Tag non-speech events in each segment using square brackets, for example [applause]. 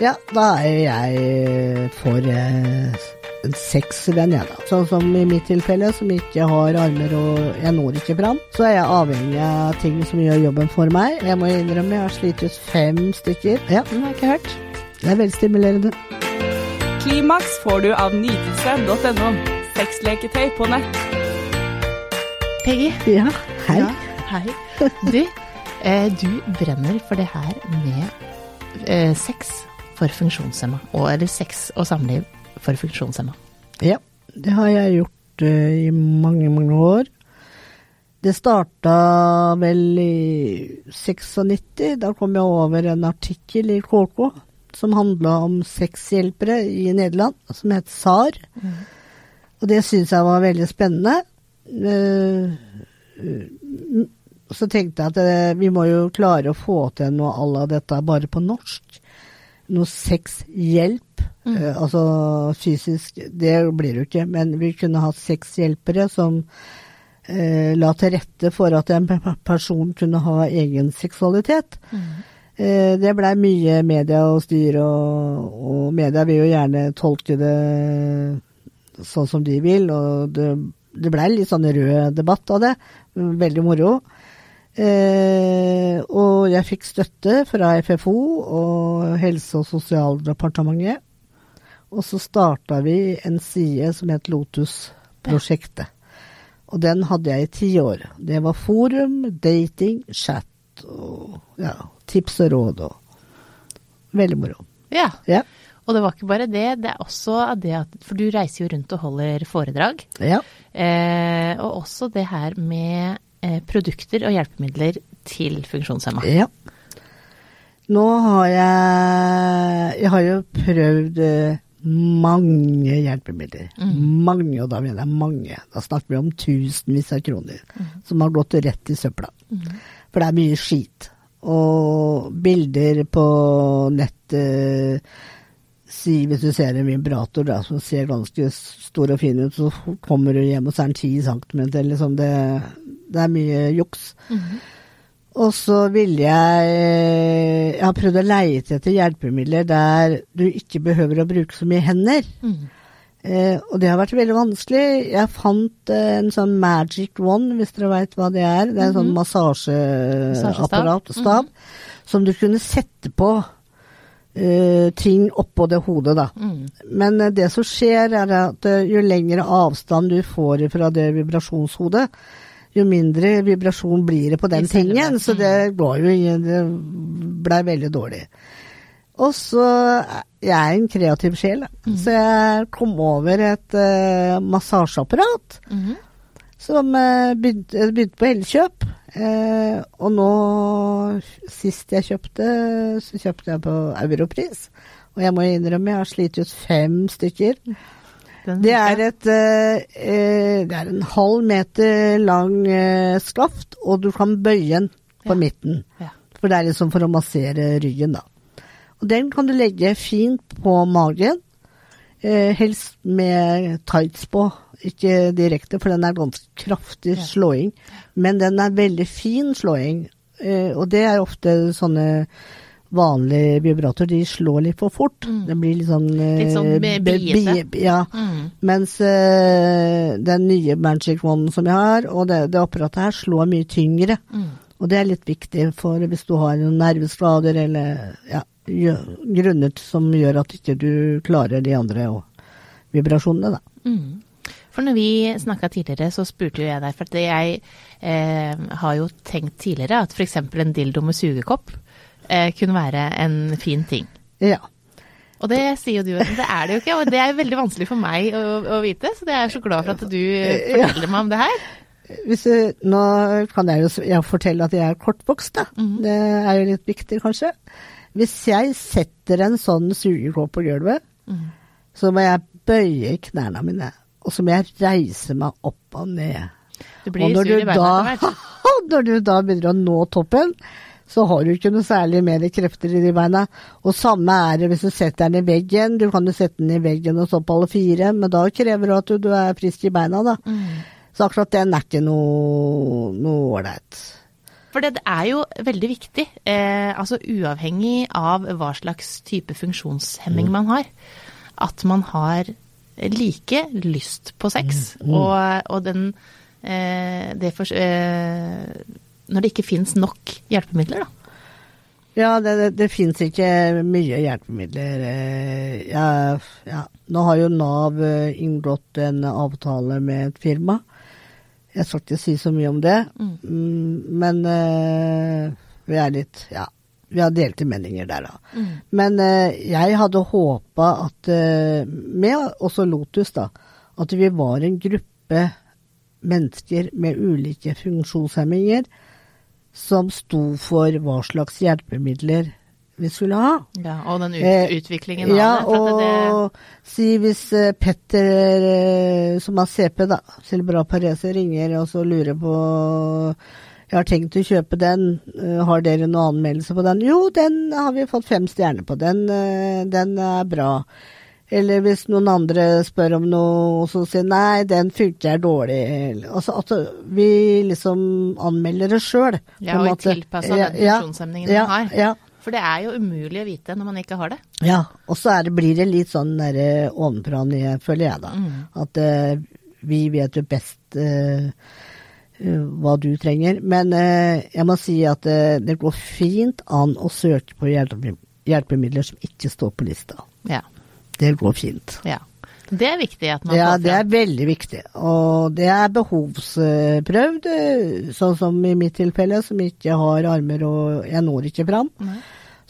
Ja, da er jeg for eh, en sexvenn, jeg, da. Sånn som i mitt tilfelle, som ikke har armer og jeg når ikke fram, så er jeg avhengig av ting som gjør jobben for meg. Jeg må innrømme jeg har slitt ut fem stykker. Ja, Den har jeg ikke hørt. det er veldig stimulerende. Klimaks får du av nytelse.no. Sexleketøy på nett. Peggy. Ja, hei. Ja, hei. Du, eh, du brenner for det her med eh, sex for funksjonshemma. Og, eller sex og samliv for funksjonshemma. Ja, det har jeg gjort uh, i mange, mange år. Det starta vel i 96. Da kom jeg over en artikkel i KK som handla om sexhjelpere i Nederland, som het SAR. Og det syns jeg var veldig spennende. Eh, eh, Så tenkte jeg at eh, vi må jo klare å få til noe à la dette bare på norsk. Noe sexhjelp. eh, Altså fysisk, det blir det jo ikke, men vi kunne hatt sexhjelpere som eh, la til rette for at en person kunne ha egen seksualitet. Eh, det blei mye media og styr, og, og media vil jo gjerne tolke det sånn som de vil, og det, det blei litt sånn rød debatt av det. Veldig moro. Eh, og jeg fikk støtte fra FFO og Helse- og sosialdepartementet. Og så starta vi en side som het Lotus-prosjektet. Og den hadde jeg i ti år. Det var forum, dating, chat og ja, tips og råd og Veldig moro. Ja. Ja. Og det var ikke bare det, det er også det at For du reiser jo rundt og holder foredrag. ja. Eh, og også det her med produkter og hjelpemidler til funksjonshemma. Ja. Nå har jeg Jeg har jo prøvd eh, mange hjelpemidler. Mange, og da mener jeg mange. Da snakker vi om tusenvis av kroner som har gått rett i søpla. For det er mye skit. Og bilder på nettet Si hvis du ser en vibrator da, som ser ganske stor og fin ut, så kommer du hjem og så er den 10 cm. Liksom det, det er mye juks. Og så ville jeg Jeg har prøvd å leite etter hjelpemidler der du ikke behøver å bruke så mye hender. Eh, og det har vært veldig vanskelig. Jeg fant eh, en sånn Magic One, hvis dere veit hva det er. Det er en sånn massasjeapparat, stav, som du kunne sette på eh, ting oppå det hodet, da. Men uh, det som skjer, er at uh, jo lengre avstand du får fra det vibrasjonshodet, jo mindre vibrasjon blir det på den tingen. Så det går jo ingen Det blei veldig dårlig. Og så Jeg er en kreativ sjel, mm. så jeg kom over et massasjeapparat som eh, begynte, begynte på Elkjøp. Eh, og nå, sist jeg kjøpte, så kjøpte jeg på Europris. Og jeg må innrømme, jeg har slitt ut fem stykker. Det er et eh, eh, Det er en halv meter lang eh, skaft, og du kan bøye den på Ja. midten. Ja. For det er liksom for å massere ryggen, da. Og den kan du legge fint på magen, eh, helst med tights på. Ikke direkte, for den er ganske kraftig slåing. Men den er veldig fin slåing. Eh, og det er ofte sånne vanlige vibratorer, de slår litt for fort. Det blir litt sånn eh, Litt sånn biete. Ja. Mm. Mens eh, den nye Magic One som jeg har, og det, det apparatet her, slår mye tyngre. Mm. Og det er litt viktig for hvis du har nerveskader eller ja, grunner som gjør at ikke du klarer de andre vibrasjonene, da. Mm. For når vi snakka tidligere, så spurte jo jeg deg, for at jeg eh, har jo tenkt tidligere at f.eks. en dildo med sugekopp eh, kunne være en fin ting. Ja. Og det sier jo du, men det er det jo ikke, og det er veldig vanskelig for meg å, å vite, så jeg er så glad for at du forteller meg om det her. Hvis nå kan jeg jo jeg fortelle at jeg er kortvokst, da. Det er jo litt viktig, kanskje. Hvis jeg setter en sånn sugekopp på gulvet, så må jeg bøye knærne mine. Og så må jeg reise meg opp og ned. Du blir og når sur i du, beina etter hvert. [laughs] når du da begynner å nå toppen, så har du ikke noe særlig mer krefter i de beina. Og samme er det hvis du setter den i veggen. Du kan jo sette den i veggen og stå på alle fire, men da krever det at du, du er frisk i beina, da. Mm. Så akkurat den er ikke noe ålreit. For det er jo veldig viktig, eh, altså uavhengig av hva slags type funksjonshemming Mm. man har, at man har like lyst på sex. Mm. Og, og den eh, det for, eh, Når det ikke fins nok hjelpemidler, da. Ja, det, det, det fins ikke mye hjelpemidler. eh, Ja, ja. Nå har jo Nav eh, inngått en avtale med et firma. Jeg skal ikke si så mye om det, mm, men eh, vi er litt Ja, vi har delte meninger der, da. Men eh, jeg hadde håpa at, eh, med også Lotus, da, at vi var en gruppe mennesker med ulike funksjonshemminger som sto for hva slags hjelpemidler vi skulle ha. Ja, og den ut, Eh, utviklingen av ja, det. At det, og si hvis eh, Petter, eh, som har CP, da, cerebral parese, ringer og så lurer på Jeg har tenkt å kjøpe den, eh, har dere noen anmeldelse på den? Jo, den har vi fått fem stjerner på, den, eh, den er bra. Eller hvis noen andre spør om noe, og så sier nei, den funker dårlig. Altså at vi liksom anmelder det sjøl. ja, og tilpassa den funksjonshemningen ja, man har. Ja, For det er jo umulig å vite når man ikke har det. ja, og så det, blir det litt sånn og ned, føler jeg da. At uh, vi vet jo best eh, eh, hva du trenger. Men eh, jeg må si at eh, det går fint an å søke på hjelpemidler som ikke står på lista. Ja. Det går fint. ja. Det er viktig at man Ja, det er veldig viktig. Og det er behovsprøvd, eh, sånn som i mitt tilfelle, som ikke har armer og jeg når ikke fram. Nei.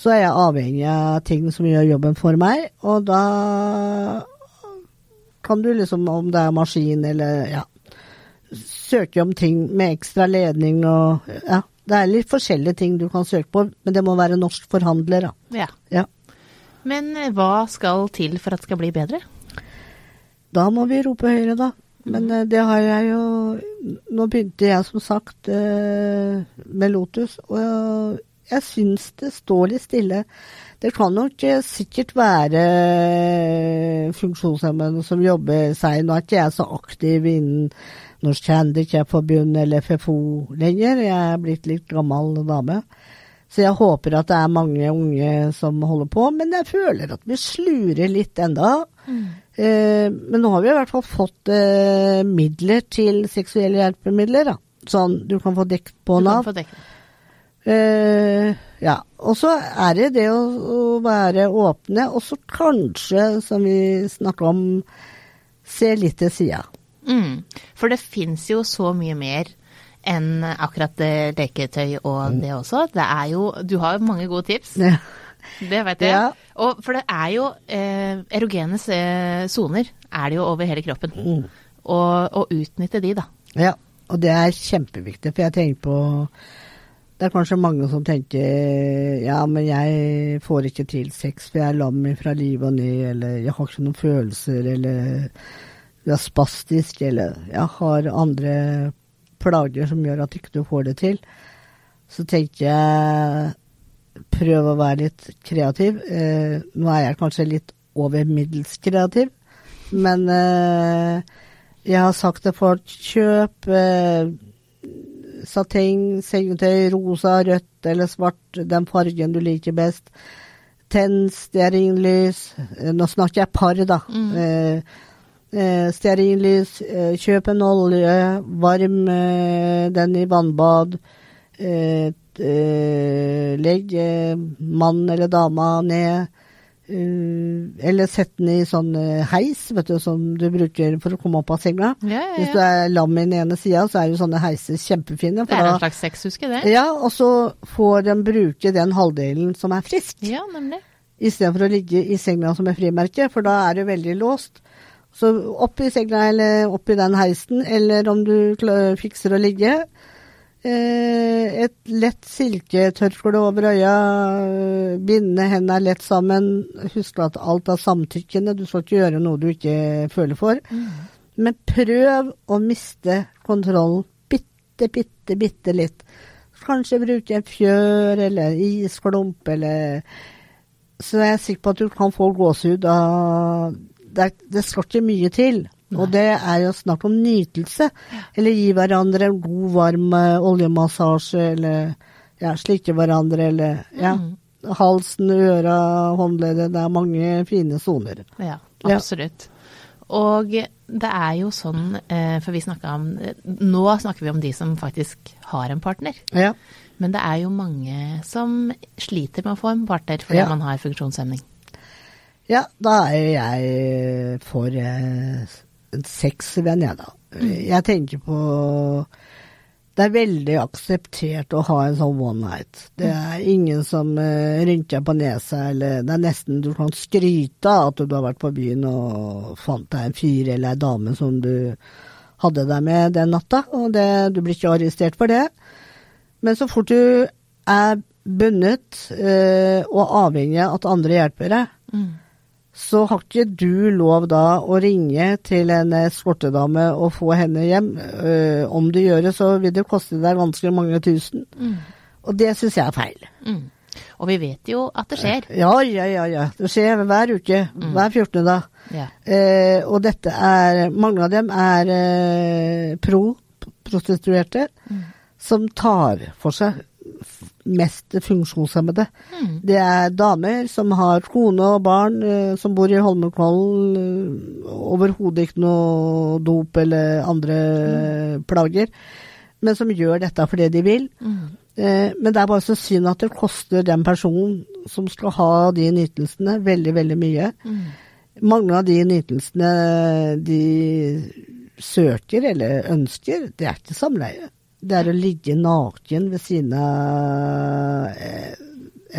Så er jeg avhengig av ting som gjør jobben for meg, og da kan du liksom, om det er maskin eller ja, søke om ting med ekstra ledning og ja. Det er litt forskjellige ting du kan søke på, men det må være norsk forhandler, da. Ja. Ja. Men eh, hva skal til for at det skal bli bedre? Da må vi rope høyere, da. Men eh, det har jeg jo Nå begynte jeg som sagt eh, med Lotus, og jeg, syns det står litt stille. Det kan nok sikkert være funksjonshemmede som jobber seg Nå er ikke jeg så aktiv innen Norsk Handikapforbund eller FFO lenger. Jeg er blitt litt gammel dame. Så jeg håper at det er mange unge som holder på, men jeg føler at vi slurer litt enda. Eh, men nå har vi i hvert fall fått eh, midler til seksuelle hjelpemidler, da. Sånn du kan få dekket på Nav. Eh, ja. Og så er det det å, å være åpne, og så kanskje, som vi snakker om, se litt til sida. Mm. For det fins jo så mye mer enn akkurat det leketøy og det også. Det er jo Du har mange gode tips. Ja. Det vet jeg. Ja. Og, for det er jo eh, erogene eh, soner er det jo over hele kroppen. Mm. Og, og utnytte de, da. Ja, og det er kjempeviktig, for jeg tenker på Det er kanskje mange som tenker ja, men jeg får ikke til sex, for jeg er lam fra liv og ned, eller jeg har ikke noen følelser, eller jeg er spastisk, eller jeg har andre plager som gjør at ikke du får det til. Så tenker jeg prøv å være litt kreativ. Eh, nå er jeg kanskje litt over middels kreativ, men eh, jeg har sagt til folk kjøp eh, sateng, sengetøy, rosa, rødt eller svart, den fargen du liker best. Tenn stearinlys. Eh, Nå snakker jeg par, da. Eh, eh, stearinlys. Eh, kjøp en olje, varm eh, den i vannbad. Eh, eh, legg eh, mann eller dama ned. Eller sett den i sånn heis, vet du, som du bruker for å komme opp av senga. Ja, ja, Hvis du er lam i den ene sida, så er jo sånne heiser kjempefine. Det er en da, slags sexhuske, det. ja, og så får de bruke den halvdelen som er frisk, Ja, nemlig. istedenfor å ligge i senga som er frimerke, for da er det veldig låst. Så opp i segla eller opp i den heisen, eller om du fikser å ligge. Eh, et lett silketørkle over øya, eh, binde hendene lett sammen. Husk at alt er samtykkende, du skal ikke gjøre noe du ikke føler for. Men prøv å miste kontrollen bitte, bitte, bitte litt. Kanskje bruke en fjør eller isklump eller Så er jeg sikker på at du kan få gåsehud av det, det skal ikke mye til. Og det er jo snakk om nytelse. Eller gi hverandre en god, varm eh, oljemassasje, eller ja, slikke hverandre, eller ja. Mm. Halsen, øra, håndleddet. Det er mange fine soner. Ja, Ja. absolutt. Og det er jo sånn, eh, for vi snakka om Nå snakker vi om de som faktisk har en partner. Ja. Men det er jo mange som sliter med å få en partner fordi Ja. man har funksjonshemning. Ja, da er jeg for eh, en sexvenn, jeg, da. Jeg tenker på Det er veldig akseptert å ha en sånn one night. Det er ingen som uh, rynker på nesa, eller det er nesten du kan skryte av at du har vært på byen og fant deg en fyr eller ei dame som du hadde deg med den natta, og det, du blir ikke arrestert for det. Men så fort du er bundet eh, og avhengig av at andre hjelper deg, Mm. Så har ikke du lov da å ringe til en eskortedame og få henne hjem. Uh, om du gjør det, så vil det koste deg ganske mange tusen. Mm. Og det syns jeg er feil. Mm. Og vi vet jo at det skjer. Ja, ja, ja. ja. Det skjer hver uke. Hver 14. da. Yeah. Uh, og dette er Mange av dem er uh, pro-prostituerte som tar for seg mest funksjonshemmede. Mm. Det er damer som har kone og barn, eh, som bor i Holmenkollen. Eh, Overhodet ikke noe dop eller andre plager. Men som gjør dette fordi de vil. Mm. Men det er bare så synd at det koster den personen som skal ha de nytelsene, veldig, veldig mye. Mm. Mange av de nytelsene de søker eller ønsker, det er ikke samleie. Det er å ligge naken ved siden av eh,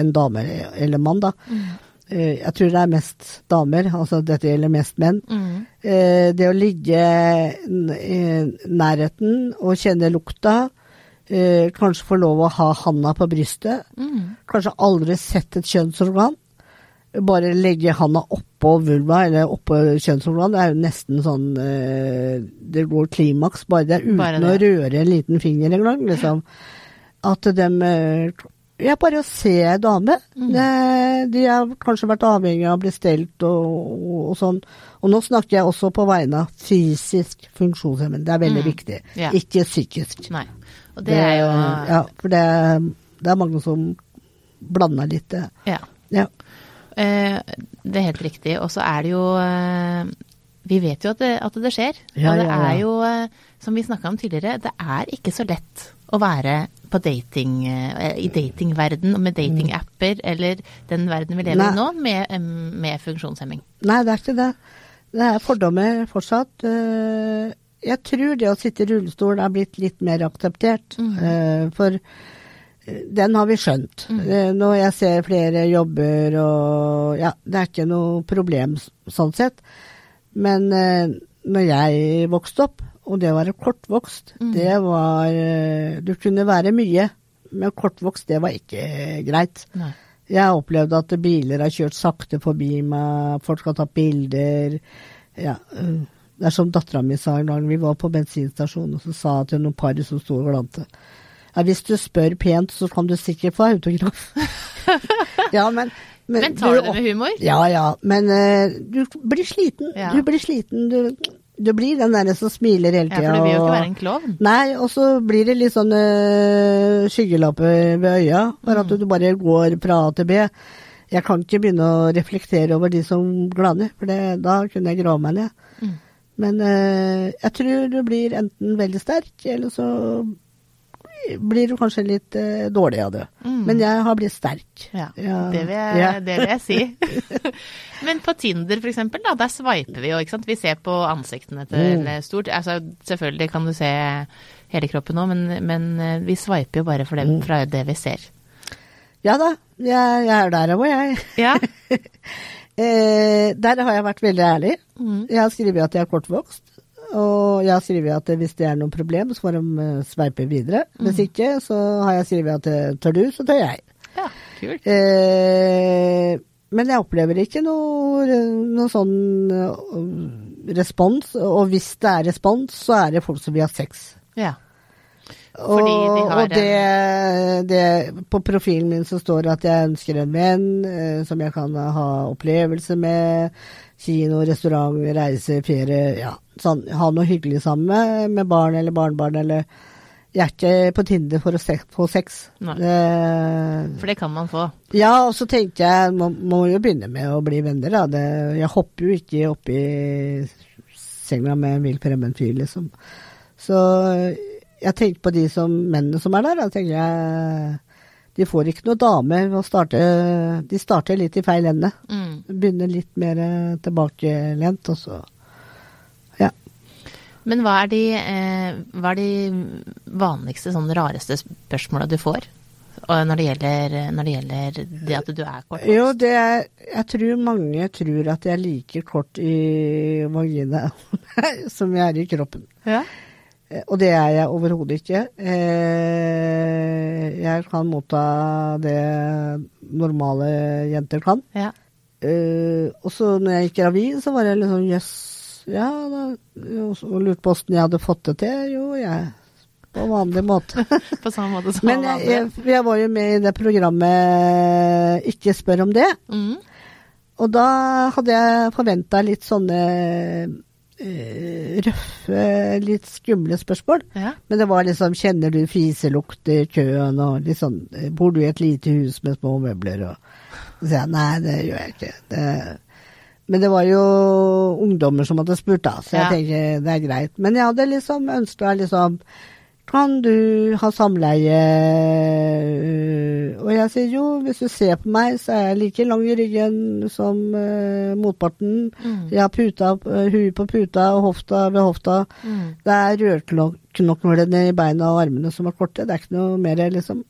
en dame eller mann, da. Mm. Jeg tror det er mest damer, altså dette gjelder mest menn. Mm. Eh, Det å ligge i nærheten og kjenne lukta, eh, kanskje få lov å ha handa på brystet, Mm. kanskje aldri sett et kjønnsorgan. Bare legge handa oppå vulva eller oppå kjønnsorganet, det er jo nesten sånn eh, Det går klimaks bare der, uten Bare å røre en liten finger engang. Liksom. At dem eh, Ja, bare å se ei dame. Mm. De har kanskje vært avhengig av å bli stelt og, og, og sånn. Og nå snakker jeg også på vegne av fysisk funksjonshemmede. Det er veldig Mm. viktig. Ja. Ikke psykisk. Nei. Og det er jo Ja, for det, det er mange som blander litt det. ja. Ja. Eh, det er helt riktig. Og så er det jo eh, Vi vet jo at det, at det skjer. Ja, og det ja, ja. er jo, eh, som vi snakka om tidligere, det er ikke så lett å være på dating, i datingverden med datingapper eller den verden vi lever Nei. i nå, med, med funksjonshemming. Nei, det er ikke det. Det er fordommer fortsatt. Jeg tror det å sitte i rullestol er blitt litt mer akseptert. Mm. For den har vi skjønt. Mm. Når jeg ser flere jobber og Ja, det er ikke noe problem sånn sett. Men eh, når jeg vokste opp, og det å være kortvokst, det var eh, Du kunne være mye, men kortvokst, det var ikke greit. Nei. Jeg har opplevd at biler har kjørt sakte forbi meg, folk har tatt bilder. Ja, øh, det er som dattera mi sa en gang, vi var på bensinstasjonen, og så sa hun til noen par som sto og glante. Ja, hvis du spør pent, så kan du sikkert få autograf. [laughs] ja, men, Men tar du det med humor? Ja, ja, men uh, du blir sliten. Ja. Du blir sliten. Du, du blir den derre som smiler hele Ja, for du vil jo ikke være en klovn. Nei, og så blir det litt sånn uh, skyggelapper ved øya, for Mm. at du bare går fra A til B. Jeg kan ikke begynne å reflektere over de som glaner, for det, da kunne jeg grave meg ned. Mm. Men uh, jeg tror du blir enten veldig sterk, eller så blir du kanskje litt øh, dårlig av det. Mm. Men jeg har blitt sterk. Ja, Ja. Det, vil jeg, Ja. det vil jeg si. [laughs] Men på Tinder eksempel, da, der sveiper vi jo, ikke sant. Vi ser på ansiktene til Mm. stort. Altså, selvfølgelig kan du se hele kroppen nå, men, men eh, vi sveiper jo bare det, Mm. fra det vi ser. Ja da, jeg, jeg er der òg, jeg. Ja. [laughs] Eh, der har jeg vært veldig ærlig. Mm. Jeg har skrevet at jeg er kortvokst. Og jeg har skrevet at hvis det er noe problem, så får de eh, sveipe videre. Hvis ikke, så har jeg skrevet at eh, tør du, så tør jeg. ja, kult. Eh, men jeg opplever ikke noe, noe sånn eh, respons. Og hvis det er respons, så er det folk som vil ha sex. Ja. Fordi de har og det, det På profilen min så står det at jeg ønsker en venn eh, som jeg kan ha opplevelse med. Kino, restaurant, reise, ferie. Ja, sånn. Ha noe hyggelig sammen med, med barn eller barnebarn eller Jeg er ikke på Tinder for å se, få sex. Det- For det kan man få. ja, og så tenkte jeg man må jo begynne med å bli venner, da. Det, jeg hopper jo ikke opp i senga med en vill fremmed fyr, liksom. Så jeg tenkte på de som mennene som er der, da tenker jeg de får ikke noe dame starte De starter litt i feil ende. Mm. Begynner litt mer tilbakelent, og så Ja. Men hva er de, eh, hva er de vanligste, sånn rareste spørsmåla du får? Og når det gjelder, når det gjelder det at du er kort? Jo, det er Jeg tror mange tror at jeg er like kort i vagina [laughs] som jeg er i kroppen. Ja. Eh, Og det er jeg overhodet ikke. Eh, Jeg kan motta det normale jenter kan. ja. Eh, Og så når jeg gikk gravid, så var jeg sånn jøss. Ja, da, og lurte på åssen jeg hadde fått det til. Jo, jeg på vanlig måte. [laughs] På samme måte som [laughs] Men jeg, jeg, jeg var jo med i det programmet Ikke spør om det. Mm. Og da hadde jeg forventa litt sånne røffe, litt skumle spørsmål. Ja. Men det var liksom Kjenner du fiselukt i køen, og eh, Bor du i et lite hus med små møbler? Og så jeg nei, det gjør jeg ikke. Det, men det var jo ungdommer som hadde spurt, da, så jeg Ja. tenker det er greit. Men jeg hadde liksom ønska liksom Kan du ha samleie? Og jeg sier jo, hvis du ser på meg, så er jeg like lang i ryggen som uh, motparten. Mm. Jeg har puta, uh, huet på puta og hofta ved hofta. Mm. Det er rørknoklene i beina og armene som er korte. Det er ikke noe mer, liksom.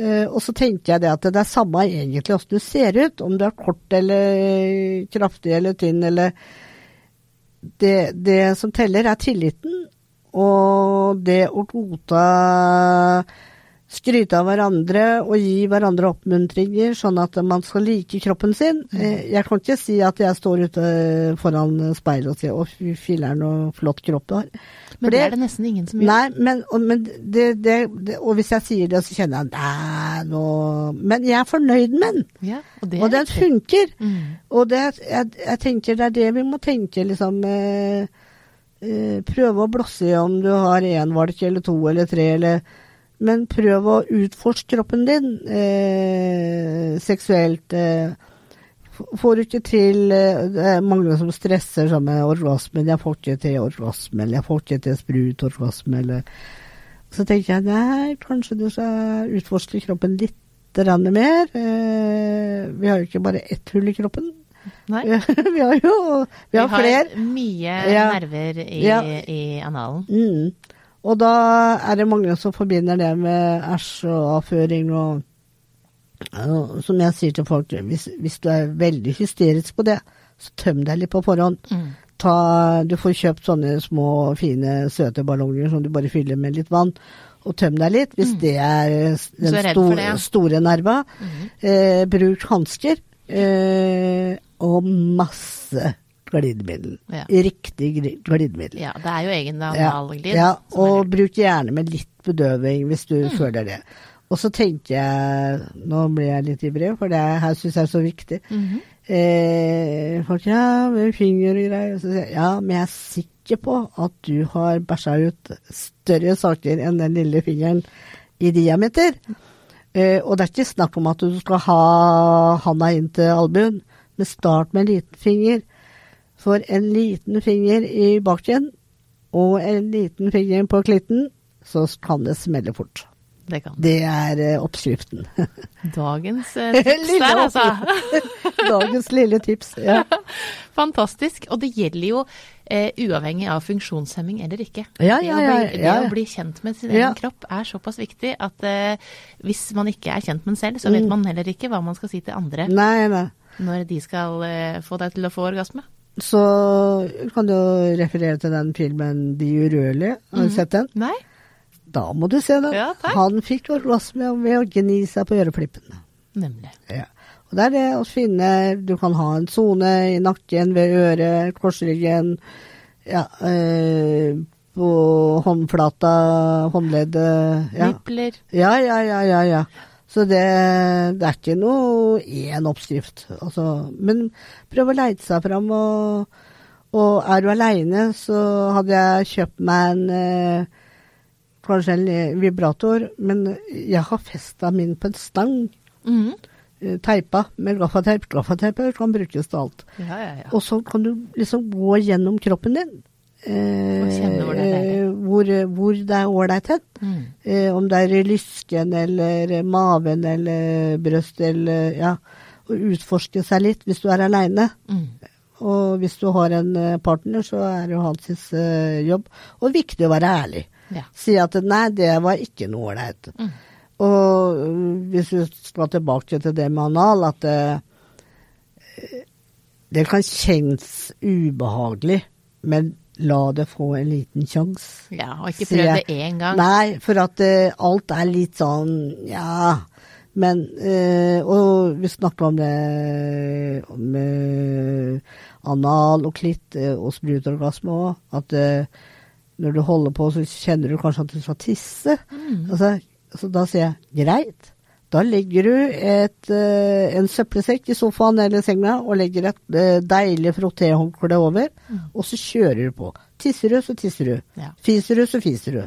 Uh, og så tenker jeg det at det er samme egentlig åssen du ser ut. Om du er kort eller kraftig eller tynn eller det, det som teller, er tilliten. Og det å godta Skryte av hverandre og gi hverandre oppmuntringer, sånn at man skal like kroppen sin. Eh, Jeg kan ikke si at jeg står ute foran speilet og sier 'å, fy filler'n, så flott kropp du har'. Men det er det nesten ingen som gjør. Nei, men, og, men det, det, det, og hvis jeg sier det, så kjenner jeg nei, nå Men jeg er fornøyd med den, Ja, og det og den funker. Mm. Og det, jeg, jeg tenker det er det vi må tenke, liksom. Eh, eh, prøve å blåse i om du har én valk eller to eller tre, eller Men prøv å utforske kroppen din eh, seksuelt. Eh, får du ikke til eh, Det er mange som stresser sånn med orgasmen. 'Jeg får ikke til orgasme', 'jeg får ikke til sprutorgasme', eller Så tenker jeg nei, kanskje du skal utforske kroppen litt mer. Eh, vi har jo ikke bare ett hull i kroppen. Nei. [laughs] vi har jo vi har flere. mye Ja. nerver i, Ja. i analen. Mm. Og da er det mange som forbinder det med æsj og avføring og Som jeg sier til folk, hvis, hvis du er veldig hysterisk på det, så tøm deg litt på forhånd. Mm. Ta, du får kjøpt sånne små, fine, søte ballonger som du bare fyller med litt vann, og tøm deg litt hvis det er Mm. Den er store, store nerva. Mm. Eh, bruk hansker eh, og masse glidemiddel. Ja. Riktig gli- glidemiddel. Ja, det er jo egen Ja, analglid. ja, er og bruk gjerne med litt bedøving hvis du Mm. føler det. Og så tenker jeg, nå blir jeg litt ivrig, for det her syns jeg er så viktig. Mhm. Eh, folk, ja, med finger og greier. Så sier jeg, ja, men jeg er sikker på at du har bæsja ut større saker enn den lille fingeren i diameter. Eh, og det er ikke snakk om at du skal ha handa inn til albuen, men start med en liten finger. For en liten finger i baken og en liten finger på klitten, så kan det smelle fort. Det kan. Det er eh, oppskriften. [laughs] Dagens eh, [laughs] tips Lille der, altså. [laughs] Dagens lille tips. Ja. Fantastisk. Og det gjelder jo eh, uavhengig av funksjonshemming eller ikke. Ja, ja, ja, å ja, bli, det å bli kjent med sin egen kropp er såpass viktig at eh, hvis man ikke er kjent med den selv, så vet Mm. man heller ikke hva man skal si til andre Nei, nei. Når de skal eh, få deg til å få orgasme. Så kan du referere til den filmen De urørlige. Har du sett den? Nei? Da må du se den. Ja, takk. Han fikk orgasme ved å gni seg på øreflippene. Nemlig. Ja. Og det er det å finne Du kan ha en sone i nakken, ved øret, korsryggen, ja, øh, på håndflata, håndleddet. Ja. Nipler. Ja, ja, ja, ja. ja. Så det, det er ikke noe én oppskrift. Altså, men prøv å leite seg fram. Og, og er du aleine, så hadde jeg kjøpt meg en eh, kanskje en vibrator, men jeg har festa min på en stang. Mm Teipa med gaffateip. Gaffateip kan brukes til alt. Ja, ja, ja. Og så kan du liksom gå gjennom kroppen din. Eh, hvor det eh, hvor, hvor det er ålreit hen. Mm. Eh, om det er i lysken eller maven eller brøst eller ja. Og utforske seg litt hvis du er aleine. Mm. Og hvis du har en eh, partner, så er det jo hans jobb. Og viktig å være ærlig. Ja. Si at nei, det var ikke noe ålreit. Mm. Og hvis vi skal tilbake til det med anal, at eh, det kan kjennes ubehagelig, men la det få en liten sjanse. ja, og ikke prøv det én gang. Nei, for at uh, alt er litt sånn ja. Men eh, Og vi snakka om det om eh, anal og klitt og sprutorgasme òg. At når du holder på, så kjenner du kanskje at du skal tisse. Mm. Altså, så da sier jeg greit. Da legger du et, eh, en søppelsekk i sofaen eller senga og legger et eh, deilig frottéhåndkle over, og så kjører du på. Tisser du, så tisser du. Ja. Fiser du, så fiser du.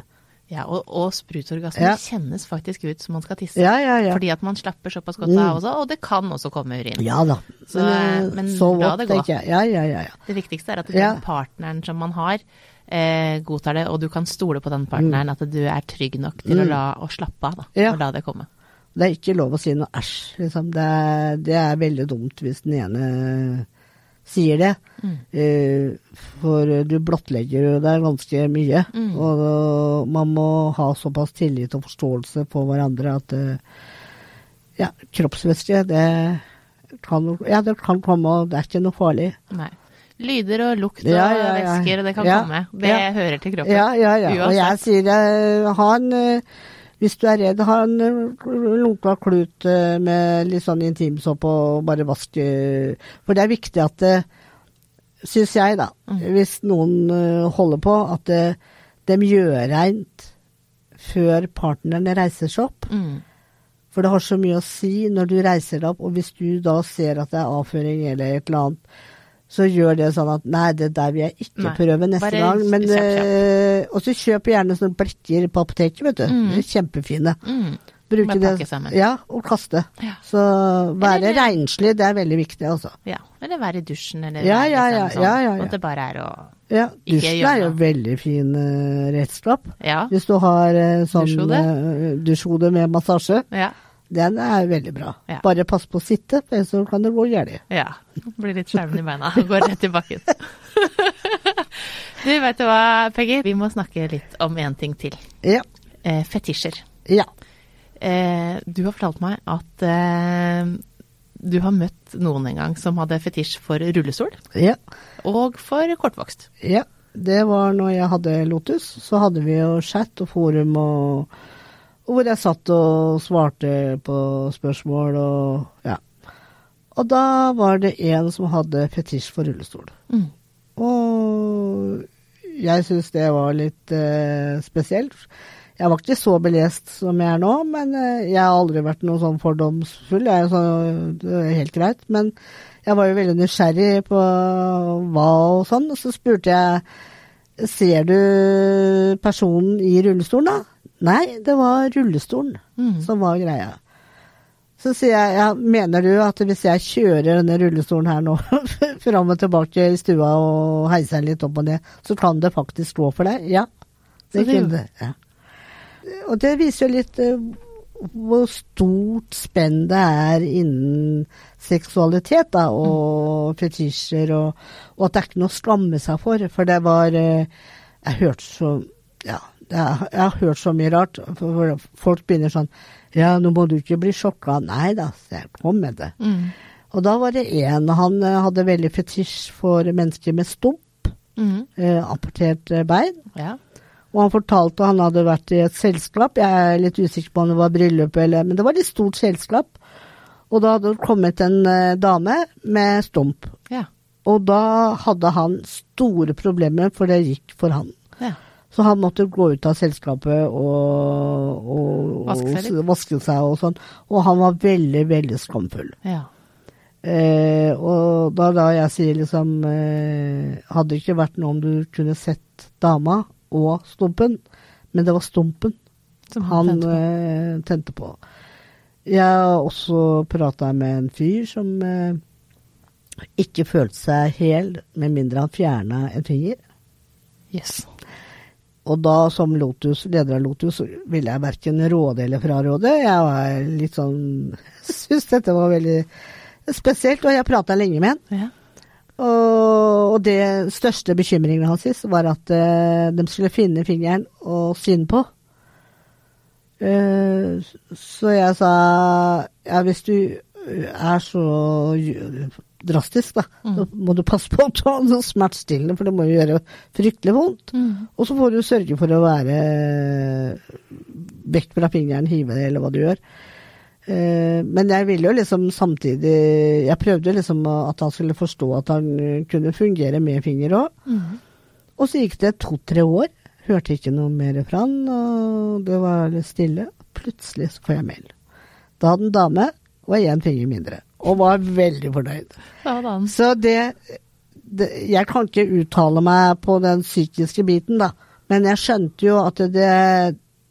Ja, og, og sprutorgasme Ja. kjennes faktisk ut som man skal tisse. Ja, ja, ja. Fordi at man slapper såpass godt Mm. av også, og det kan også komme urin. Ja da. Så, eh, men så la det gå. Ja, ja, ja. ja. Det viktigste er at den partneren som man har, eh, godtar det, og du kan stole på den partneren, at du er trygg nok til å Mm. la å slappe av, da, og la det komme. Det er ikke lov å si noe æsj. Liksom. Det, er, det er veldig dumt hvis den ene sier det. Mm. Uh, for du blottlegger jo deg ganske mye. Mm. Og uh, man må ha såpass tillit og forståelse på hverandre at uh, ja, kroppsvæske, det kan, ja, det kan komme, og det er ikke noe farlig. Nei. Lyder og lukt og Ja, ja, væsker, det kan komme. Det hører til kroppen. Ja, ja, ja. Og jeg Uansett. sier eh, ha en Hvis du er redd, ha en eh, lunka klut eh, med litt sånn intimsåpe og bare vask eh, For det er viktig at det Syns jeg, da. Mm. Hvis noen holder på, at det, de gjør reint før partneren reiser seg opp. Mm. For det har så mye å si når du reiser deg opp, og hvis du da ser at det er avføring eller et eller annet, så gjør det sånn at nei, det der vil jeg ikke Nei, prøve neste gang. Men, kjøp, kjapp. eh, og så kjøp gjerne sånne blekker på apoteket, vet du. Mm. Kjempefine. Mm. Bruke det. Ja, og kaste. Ja. Så være Eller- renslig, det er veldig viktig, altså. ja. Eller være i dusjen, eller Ja, ja, liksom ja, sånn. ja, ja, ja. At det bare er å Ja, dusjen er jo veldig fin uh, redskap. Ja. Hvis du har uh, sånn Dusjhode? Uh, dusjhode med massasje, Ja. Den er veldig bra. Ja. Bare pass på å sitte, for ellers så kan det gå galt. Ja. Blir litt skjelven i beina går rett i bakken. [laughs] du, vet du hva, Peggy? Vi må snakke litt om en ting til. Ja. Eh, fetisjer. ja. Eh, du har fortalt meg at eh, du har møtt noen en gang som hadde fetisj for rullestol Ja. og for kortvokst. Ja, det var når jeg hadde Lotus. Så hadde vi jo chat og forum og hvor jeg satt og svarte på spørsmål og ja. Og da var det en som hadde fetisj for rullestol. Mm. Og jeg syns det var litt eh, spesielt. Jeg var ikke så belest som jeg er nå, men eh, jeg har aldri vært noe sånn fordomsfull. Jeg er så, det er helt greit. Men jeg var jo veldig nysgjerrig på hva og sånn, og så spurte jeg Ser du personen i rullestolen, da? Nei, det var rullestolen Mm. som var greia. Så sier jeg, ja, mener du at hvis jeg kjører denne rullestolen her nå [laughs] fram og tilbake i stua og heiser den litt opp og ned, så kan det faktisk gå for deg? Ja. Det det kunne det. Ja. Og det viser jo litt eh, hvor stort spenn det er innen seksualitet da, og fetisjer, og, og at det er ikke noe å skamme seg for. For det var eh, Jeg hørte så Ja, er, jeg har hørt så mye rart. For, folk begynner sånn Ja, nå må du ikke bli sjokka. Nei da, så jeg kom med det. Mm. Og da var det en Han eh, hadde veldig fetisj for mennesker med stump, Mm. eh, amputert eh, bein. Ja. Og han fortalte han hadde vært i et selskap. Jeg er litt usikker på om det var bryllup eller Men det var et stort selskap. Og da hadde det kommet en eh, dame med stump. Ja. Og da hadde han store problemer, for det gikk for han. ja. Så han måtte gå ut av selskapet og, og, Vaske seg vaske seg og sånn. Og han var veldig, veldig skamfull. Ja. Eh, og da, da jeg sier liksom eh, Hadde det ikke vært noe om du kunne sett dama og stumpen, men det var stumpen Som han han tente på. eh, tente på. Jeg har også prata med en fyr som eh, ikke følte seg hel med mindre han fjerna en finger. Yes. Og da, som Lotus, leder av Lotus, ville jeg verken råde eller fraråde. Jeg var litt sånn [laughs] Syns dette var veldig spesielt, og jeg prata lenge med han. Ja. Og, og det største bekymringen hans var at uh, de skulle finne fingeren og sy på. Uh, så jeg sa ja, hvis du er så drastisk, da, så må du passe på å ta noe smertestillende, for det må jo gjøre fryktelig vondt. Mm. Og så får du sørge for å være vekk fra fingeren, hive det, eller hva du gjør. Eh, Men jeg ville jo liksom samtidig Jeg prøvde liksom at han skulle forstå at han eh, kunne fungere med finger òg. Mm. Og så gikk det to-tre år. Hørte ikke noe mer fra han, og det var litt stille. Plutselig så får jeg mail. Da hadde en dame og én finger mindre, og var veldig fornøyd. Da Så det, det Jeg kan ikke uttale meg på den psykiske biten, da. Men jeg skjønte jo at det,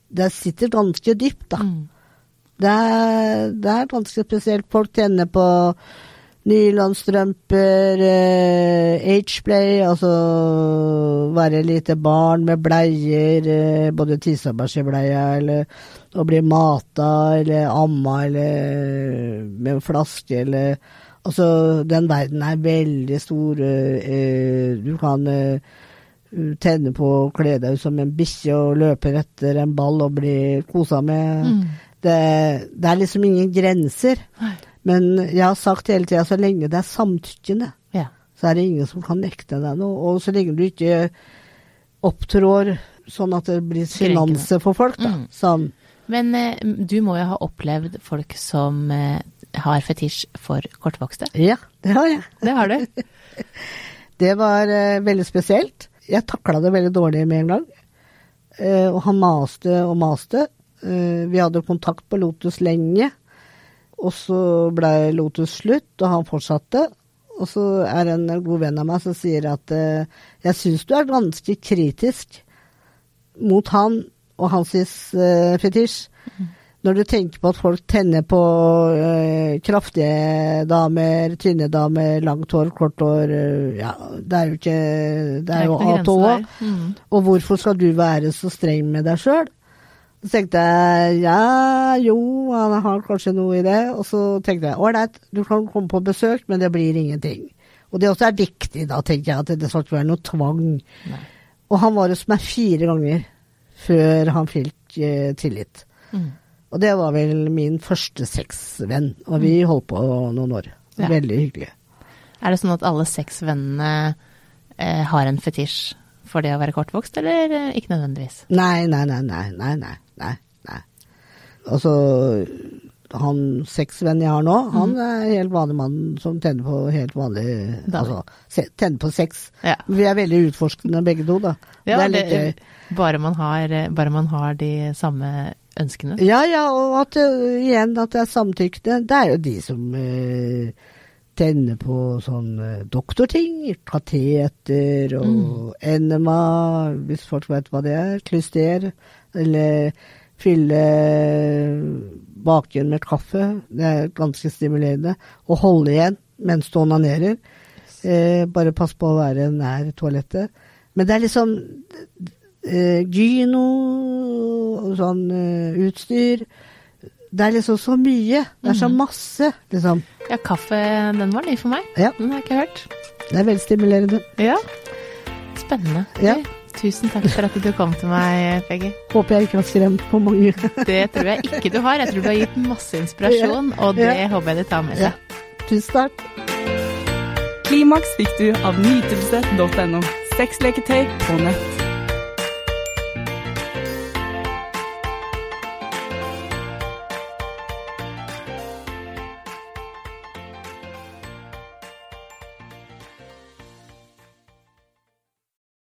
det sitter ganske dypt, da. mm. Det er, det er ganske spesielt. Folk tenner på nylonstrømper, eh, H-play, altså være lite barn med bleier, eh, både tisse- eller å bli mata, eller amma, eller med en flaske, eller Altså, den verden er veldig stor. eh, eh, du kan eh, tenne på å kle deg ut som en bikkje og løpe etter en ball og bli kosa med. Mm. Det, det er liksom ingen grenser. Men jeg har sagt hele tida, så lenge det er samtykkende, Ja. så er det ingen som kan nekte deg noe. Og så lenge du ikke opptrår sånn at det blir sjenanse for folk, da. Mm. Sånn. Men eh, du må jo ha opplevd folk som eh, har fetisj for kortvokste. Ja, det har jeg. Det har du. [laughs] Det var eh, veldig spesielt. Jeg takla det veldig dårlig med en gang. Eh, og han maste og maste. Eh, vi hadde kontakt på Lotus lenge. Og så blei Lotus slutt, og han fortsatte. Og så er en god venn av meg som sier at eh, jeg syns du er ganske kritisk mot han og hans eh, fetisj. Når du tenker på at folk tenner på kraftige damer, tynne damer, langt hår, kort hår Ja, det er jo ikke Det er jo A til Å. Mm. Og hvorfor skal du være så streng med deg sjøl? Så tenkte jeg ja, jo, han har kanskje noe i det. Og så tenkte jeg ålreit, du kan komme på besøk, men det blir ingenting. Og det også er viktig, da, tenker jeg, at det skal ikke være noe tvang. Nei. Og han var hos meg fire ganger før han fikk eh, tillit. Mm. Og det var vel min første sexvenn, og vi holdt på noen år. Ja. Veldig hyggelig. Er det sånn at alle sexvennene eh, har en fetisj for det å være kortvokst, eller eh, ikke nødvendigvis? Nei, nei, nei, nei, nei, nei, nei. nei. Altså, han sexvennen jeg har nå, han er en helt vanlig mann som tenner på helt vanlig Da. Altså, tenner på sex. Ja. Vi er veldig utforskende begge to, da. Ja, det er litt gøy. bare, man har, eh, bare man har de samme ønskene. Ja, ja, og at igjen at det er samtykkende. Det er jo de som eh, tenner på sånn eh, doktorting. Kateter og enema, hvis folk vet hva det er. Klyster. Eller fylle baken med kaffe. Det er ganske stimulerende. Og holde igjen mens du onanerer. Eh, bare pass på å være nær toalettet. Men det er liksom eh, gyno og sånn eh, utstyr. Det er liksom så mye. Det er så masse, liksom. Ja, kaffe, den var ny for meg. Ja. Den har jeg ikke hørt. Det er veldig stimulerende. Ja. Spennende. Ja. Du, Tusen takk for at du kom til meg, Peggy. Håper jeg ikke har skremt på mange. [laughs] Det tror jeg ikke du har. Jeg tror du har gitt masse inspirasjon, og det Ja. håper jeg de tar med Ja. Tusen takk. Klimaks fikk du av nytelse.no. Sexleketøy på nett.